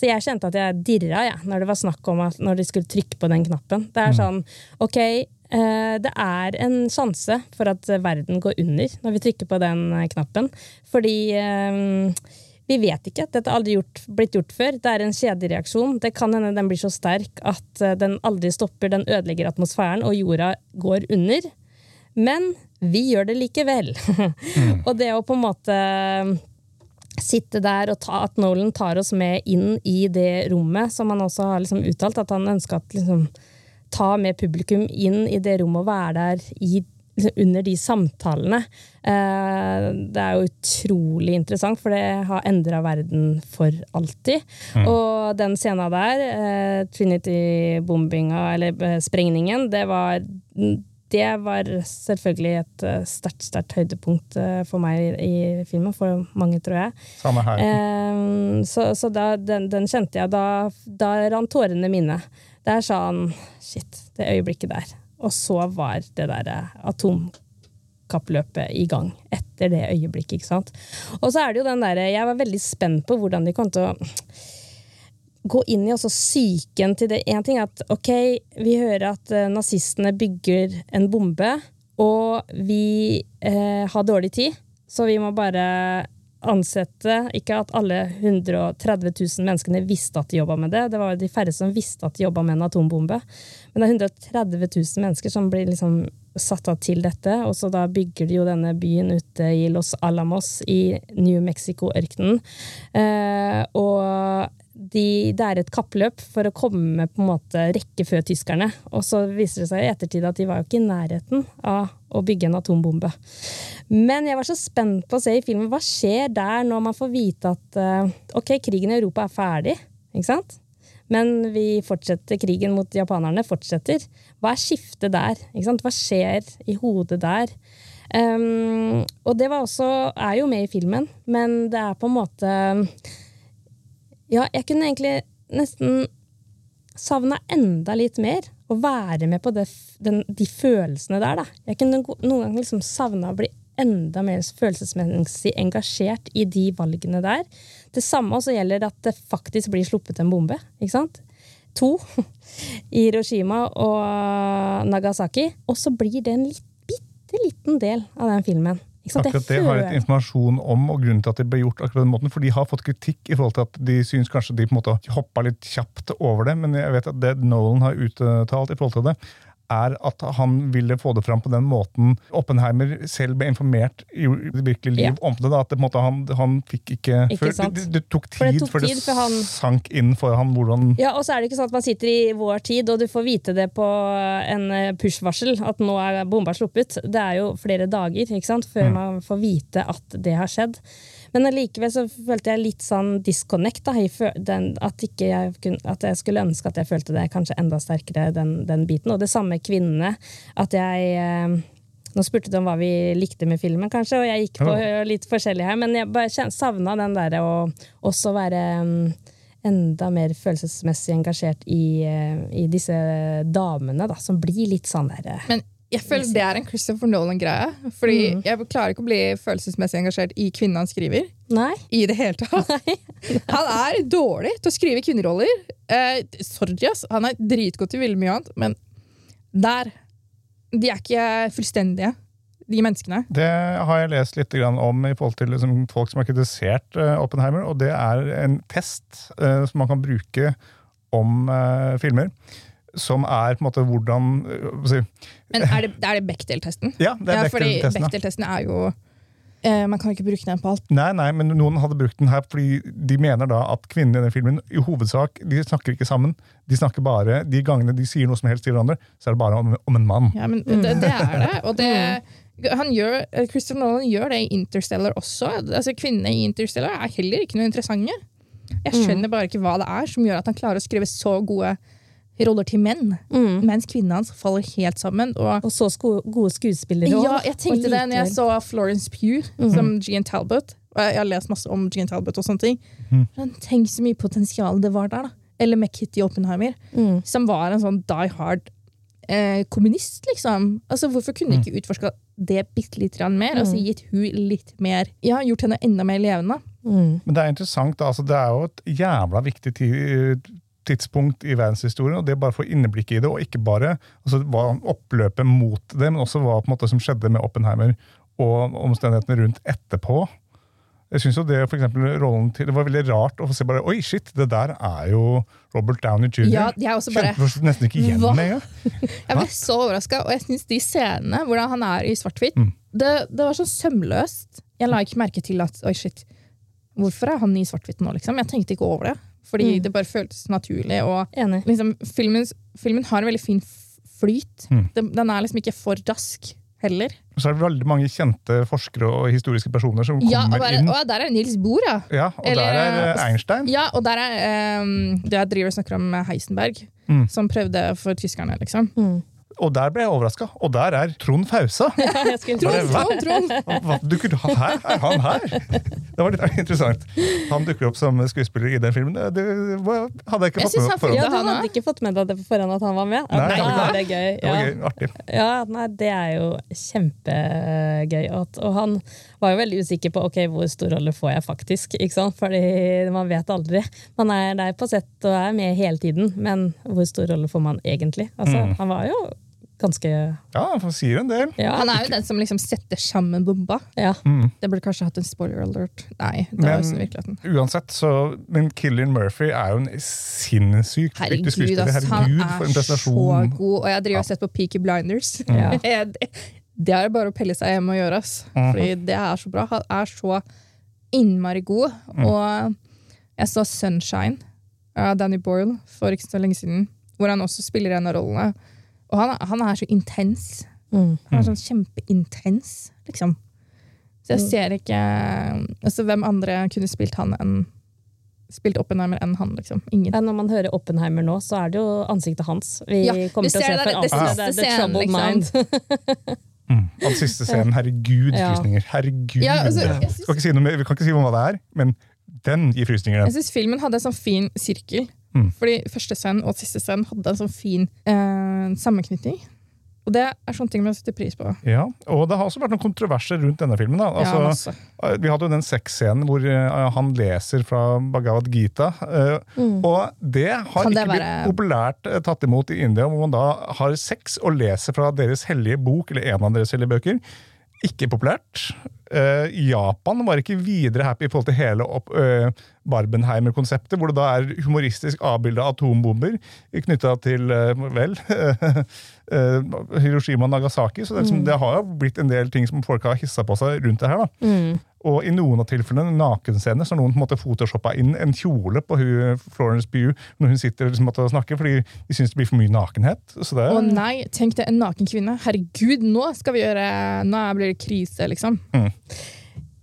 Altså, jeg kjente at jeg dirra, jeg, når det var snakk om at når de skulle trykke på den knappen. Det er sånn, ok, eh, det er en sjanse for at verden går under når vi trykker på den eh, knappen. Fordi eh, vi vet ikke. Dette har aldri gjort, blitt gjort før. Det er en kjedereaksjon. Det kan hende den blir så sterk at den aldri stopper. Den ødelegger atmosfæren, og jorda går under. Men vi gjør det likevel. og det å på en måte sitte der og ta, at Nolan tar oss med inn i det rommet, som han også har liksom uttalt, at han ønsker at liksom, ta med publikum inn i det rommet og være der i, liksom, under de samtalene. Eh, det er jo utrolig interessant, for det har endra verden for alltid. Og den scenen der, eh, Trinity-bombinga, eller eh, sprengningen, det var det var selvfølgelig et eh, sterkt sterkt høydepunkt eh, for meg i, filmen, for mange, tror jeg. Samme her. Eh, så så da, den, den kjente jeg. Da, da rant tårene mine. Der sa han shit, det øyeblikket der. Og så var det der eh, atomkappløpet i gang etter det øyeblikket, ikke sant. Og så er det jo den derre Jeg var veldig spent på hvordan de kom til å gå inn i også psyken til det. Én ting er at ok, vi hører at eh, nazistene bygger en bombe, og vi eh, har dårlig tid, så vi må bare ansette Ikke at alle 130 000 menneskene visste at de jobba med det. Det var de færre som visste at de jobba med en atombombe. Men det er 130 000 mennesker som blir liksom satt av til dette. Og så da bygger de jo denne byen ute i Los Alamos i New Mexico-ørkenen. Eh, og de, det er et kappløp for å komme på en måte rekke før tyskerne. Og så viser det seg i ettertid at de var jo ikke i nærheten av å bygge en atombombe. Men jeg var så spent på å se i filmen hva skjer der når man får vite at eh, ok, krigen i Europa er ferdig. ikke sant? Men vi fortsetter, krigen mot japanerne fortsetter. Hva er skiftet der? Ikke sant? Hva skjer i hodet der? Um, og det var også, er jo med i filmen, men det er på en måte Ja, jeg kunne egentlig nesten savna enda litt mer. Å være med på det, den, de følelsene der, da. Jeg kunne noen ganger liksom savna å bli enda mer følelsesmessig engasjert i de valgene der. Det samme også gjelder at det faktisk blir sluppet en bombe. ikke sant? To i Hiroshima og Nagasaki. Og så blir det en litt, bitte liten del av den filmen. Akkurat det har litt informasjon om, og grunnen til at det ble gjort akkurat den måten. For de har fått kritikk i forhold til at de syns kanskje de på en måte hoppa litt kjapt over det. Men jeg vet at det Nolan har uttalt i forhold til det, er at han ville få det fram på den måten Oppenheimer selv ble informert i det virkelige liv Ja. om det. da, at det, måte, han, han fikk ikke, Ikke før, det, det tok tid For det tok før tid det han- sank inn for han hvordan Ja, og så er det ikke sånn at man sitter i vår tid og du får vite det på en eh, push-varsel at nå er bomba sluppet. Det er jo flere dager ikke sant, før man får vite at det har skjedd. Men allikevel så følte jeg litt sånn disconnect. Da, i den, at, ikke jeg kun, at jeg skulle ønske at jeg følte det kanskje enda sterkere, den, den biten. Og det samme kvinnene. At jeg eh, Nå spurte du om hva vi likte med filmen, kanskje, og jeg gikk på Ja. litt forskjellig her, men jeg bare savna den derre å også være mm, enda mer følelsesmessig engasjert i, eh, i disse damene, da, som blir litt sånn der eh, Men jeg føler det er en Christopher Nolan-greie. Fordi Mm. jeg klarer ikke å bli følelsesmessig engasjert i kvinnen han skriver. Nei. I det hele tatt. Han er dårlig til å skrive kvinneroller. Eh, sorry, ass. Han er dritgod til veldig mye annet, men der De er ikke fullstendige, de menneskene. Det har jeg lest litt om i forhold til liksom, folk som har kritisert eh, Oppenheimer, og det er en test uh, som man kan bruke om uh, filmer. Som er på en måte hvordan eh, si, Men er det, det er det Bechdel-testen? Ja, det er ja, Bechdel-testen. Bechdel-testen er jo eh, Man kan ikke bruke den på alt. Nei, nei, men noen hadde brukt den her fordi de mener da at kvinnene i den filmen i hovedsak de snakker ikke sammen. De snakker bare, De gangene de sier noe som helst til hverandre, så er det bare om, om en mann. Ja, men det, det er det. Og det han gjør, Christopher Nolan gjør det i Interstellar også. Altså, Kvinnene i Interstellar er heller ikke noe interessante. Jeg skjønner bare ikke hva det er som gjør at han klarer å skrive så gode roller til menn, mens kvinnen hans faller helt sammen. Og Og så sko gode skuespillere ja, jeg tenkte det når jeg så Florence Pugh som Jean Talbot. Og jeg jeg har lest masse om Jean Talbot og sånne ting. Men tenk så mye potensial det var der, da. Eller med Kitty Oppenheimer, som var en sånn die hard eh, kommunist, liksom. Altså, hvorfor kunne de ikke utforska det bitte litt mer? Altså gitt hun litt mer Ja, gjort henne enda mer levende. Men det er interessant, altså, det er jo et jævla viktig ti- tidspunkt i verdenshistorien, og det bare for få inneblikk i det, og ikke bare altså, hva oppløpet mot det, men også hva på en måte, som skjedde med Oppenheimer og omstendighetene rundt etterpå. Jeg synes jo det, for eksempel, rollen til, det var veldig rart å få se bare Oi, shit, det der er jo Robert Downey jr. Ja, er også bare Kjente nesten ikke igjen Hva? med engang. Jeg ble så overraska, og jeg syns de scenene hvordan han er i svart-hvitt, det, det var så sømløst. Jeg la ikke merke til at oi, shit, hvorfor er han i svart-hvitt nå, liksom? Jeg tenkte ikke over det. Fordi det bare føltes naturlig. Og Enig. liksom, filmen, filmen har en veldig fin flyt. flyt. Den, den er liksom ikke for rask heller. Så er det veldig mange kjente forskere og historiske personer som kommer Ja, og, der, inn. og der er Nils Bohr, ja. Ja, og Eller, der er eh, Einstein. Ja, og der er um, Det jeg driver og snakker om Heisenberg, Mm. som prøvde for tyskerne, liksom. Og der ble jeg overraska. Og der er Trond Fausa! Ja, Trond, Trond, Trond. Her? Er han her? Det var litt interessant. Han dukker opp som skuespiller i den filmen. Det, det hadde jeg ikke Jeg fått med meg på forhånd. Ja, du han hadde ikke fått med deg det på forhånd at han var med? Ja, Nei, da er det gøy. Det var gøy, artig. Ja, nei, det er jo kjempegøy. Og han var jo veldig usikker på ok, hvor stor rolle får jeg faktisk. Ikke sant? Fordi man vet aldri. Man er der på sett og er med hele tiden, men hvor stor rolle får man egentlig? Altså, Mm. Han var jo ganske Ja, han sier en del. Ja. Han er jo den som liksom setter sammen bomba. ja. Det burde kanskje hatt en spoiler alert. Nei, det var jo sånn virkeligheten. Uansett, så Men Killian Murphy er jo en sinnssykt dyktig Herregud, skuespiller. ass, han for en er så god. Og jeg driver og har sett på Peaky Blinders. Ja. det, det er bare å pelle seg hjemme og gjøre. Ass. Mm. Fordi det er så bra. Han er så innmari god. Mm. Og jeg så Sunshine av Danny Boyle for ikke så lenge siden, hvor han også spiller en av rollene. Og han, han er så intens. Mm. Han er sånn kjempeintens, liksom. Så jeg ser ikke altså, Hvem andre kunne spilt han enn Spilt Oppenheimer enn han, liksom? Ingen. Når man hører Oppenheimer nå, så er det jo ansiktet hans vi Ja, kommer til å se det for ansiktet. Det er The scenen, Troubled liksom. Mind. Den siste scenen, herregud, Ja. frysninger. Herregud. Ja, altså, synes- Skal ikke si noe vi kan ikke si hva det er, men den gir frysninger. Jeg Den. syns filmen hadde en sånn fin sirkel. Mm. Fordi første scenen og siste scenen hadde en sånn fin eh, sammenknytning. Og det er sånne ting man setter pris på. Ja, og det har også vært noen kontroverser rundt denne filmen. Da. Altså, masse. Eh, Vi hadde jo den sexscenen hvor eh, han leser fra Bhagavad Gita. Mm. Og det har det ikke være- blitt populært eh, tatt imot i India, hvor man da har sex og leser fra deres hellige bok, eller en av deres hellige bøker. Ikke populært. Uh, Japan var ikke videre happy i forhold til hele opp, eh, Barbenheimer-konseptet, hvor det da er humoristisk avbilda atombomber knytta til uh, vel Hiroshima og Nagasaki. Så det, liksom, mm. det har jo blitt en del ting som folk har hissa på seg rundt det her. da. Og i noen av tilfellene nakenscener, så har noen på en måte photoshoppa inn en kjole på hun, Florence Pugh når hun sitter liksom, og snakker, fordi de syns det blir for mye nakenhet. Så det er, Å nei, tenk det, en naken kvinne. Herregud, nå skal vi gjøre Nå blir det krise, liksom.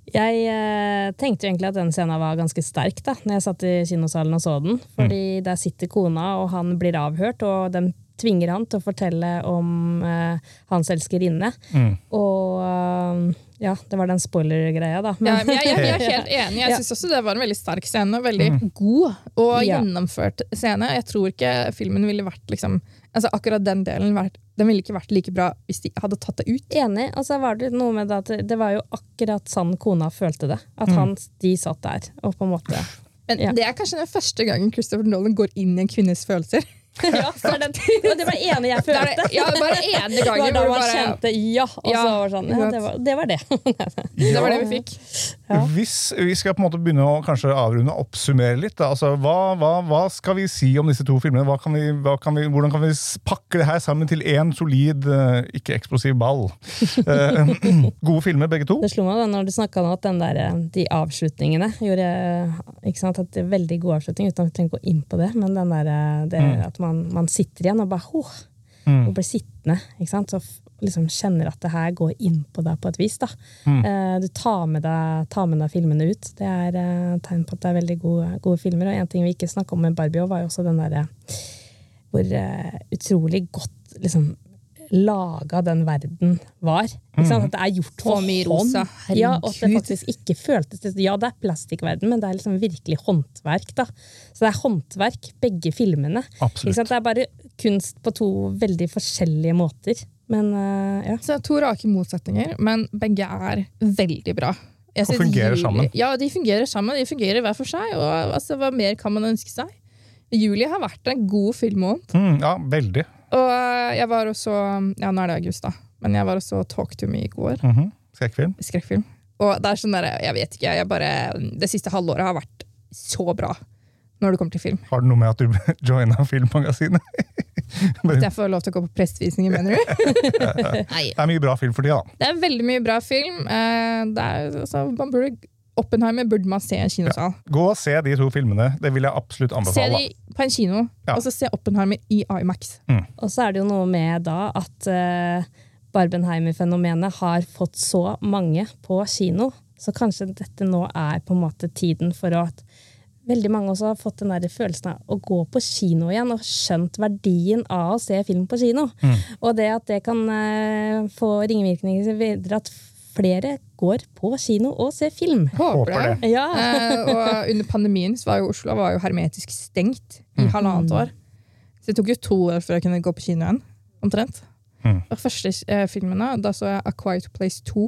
Jeg eh, tenkte egentlig at den scenen var ganske sterk da når jeg satt i kinosalen og så den. Fordi der sitter kona, og han blir avhørt, og de tvinger han til å fortelle om eh, hans elskerinne. Og eh, ja, det var den spoiler-greia, da. Ja, Men, men jeg, jeg, jeg er helt enig. Jeg Ja. syns også det var en veldig sterk scene. Veldig god og gjennomført scene. Jeg tror ikke filmen ville vært liksom altså Akkurat den delen vært, den ville ikke vært like bra hvis de hadde tatt det ut. Enig. Og så var det noe med det at det var jo akkurat sånn kona følte det. At han, de satt der og på en måte Men Ja. det er kanskje den første gangen Christopher Nolan går inn i en kvinnes følelser. Ja, for den, det var det ene jeg følte. det- ja, bare ene Det var gangen da man bare- kjente ja, og Ja, så var det sånn, ja, det, var, det var det. Det var det vi fikk. Ja. Hvis vi skal på en måte begynne å kanskje avrunde og oppsummere litt, altså, hva, hva, hva skal vi si om disse to filmene? Kan vi, kan vi, hvordan kan vi pakke det her sammen til én solid, eh, ikke eksplosiv ball? Eh, gode filmer, begge to. Det slo meg da når du snakka om at den der, eh, de avslutningene gjorde ikke sant, at det er Veldig god avslutning, uten at vi trenger å gå inn på det. Men den der, det mm. at man, man sitter igjen og bare oh, og blir sittende. Ikke sant? Så liksom kjenner at det her går inn på deg på et vis. Da. Mm. du tar med, deg, tar med deg filmene ut. Det er eh, tegn på at det er veldig gode, gode filmer. Og en ting vi ikke snakka om med Barbie, var jo også den derre hvor eh, utrolig godt liksom, laga den verden var. Ikke sant? At det er gjort for mye rosa. Ja, og at det faktisk ikke føltes Ja, det er plastikkverden, men det er liksom virkelig håndverk. da. Så det er håndverk, begge filmene. Ikke sant? Det er bare kunst på to veldig forskjellige måter. Men uh, ja. Så to rake motsetninger, men begge er veldig bra. Jeg Og fungerer Julie- sammen. Ja, de fungerer sammen. De fungerer hver for seg. Og altså, Hva mer kan man ønske seg? Juli har vært en god filmmåned. Mm, ja, veldig. Og eh, jeg var også Ja, nå er det august, da. Men jeg var også Talk to me i går. Mhm. Skrekkfilm. Skrekkfilm. Og det er sånn der, jeg vet ikke, jeg bare, Det siste halvåret har vært så bra når det kommer til film. Har det noe med at du joina Filmmagasinet? At jeg får lov til å gå på prestevisninger, mener du? Det er mye bra film for tida. da. Det er veldig mye bra film. Eh, Det er, altså, man burde, Oppenheimer burde man se i en kinosal. Gå og se de to filmene. Det vil jeg absolutt anbefale. Se de på en kino, Ja. og så se Oppenheimer i IMAX. Og så er det jo noe med da at uh, Barbenheimer-fenomenet har fått så mange på kino, så kanskje dette nå er på en måte tiden for å at veldig mange også har fått den der følelsen av å gå på kino igjen og skjønt verdien av å se film på kino. Og det at det kan eh, få ringvirkninger videre at flere går på kino og ser film. Håper, det. Ja. Eh, og under pandemien så var jo Oslo var jo hermetisk stengt i halvannet år. Så det tok jo to år før jeg kunne gå på kino igjen. Omtrent. Mm. Og første eh, filmene, da så jeg A Quiet Place 2.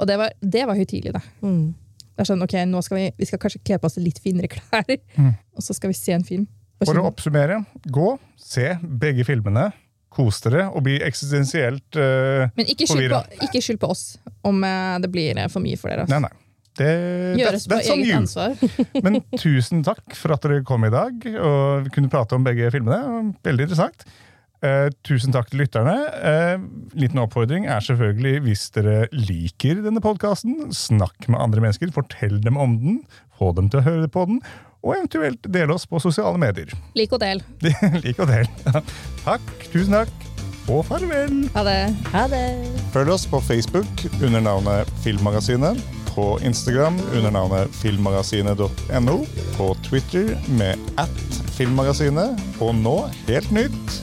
Og det var, det var høytidelig, da. Mm. Det er sånn, ok, nå skal vi, vi skal kanskje kle på oss litt finere klær, og så skal vi se en film. For å oppsummere, gå, se begge filmene. Kos dere og bli eksistensielt uh, Men ikke skyld, på, ikke skyld på oss om uh, det blir eh, for mye for dere. Altså. nei. Det, Gjøres på eget you. ansvar. Men tusen takk for at dere kom i dag og kunne prate om begge filmene. Veldig interessant. Eh, tusen takk til lytterne. Eh, liten oppfordring er selvfølgelig hvis dere liker denne podkasten, snakk med andre mennesker, fortell dem om den, få dem til å høre på den, og eventuelt dele oss på sosiale medier. Lik og del. Lik og del. Takk, tusen takk, og farvel! Ha det. Ha det! Følg oss på Facebook under navnet Filmmagasinet. På Instagram under navnet filmmagasinet.no. På Twitter med at filmmagasinet. Og nå, helt nytt,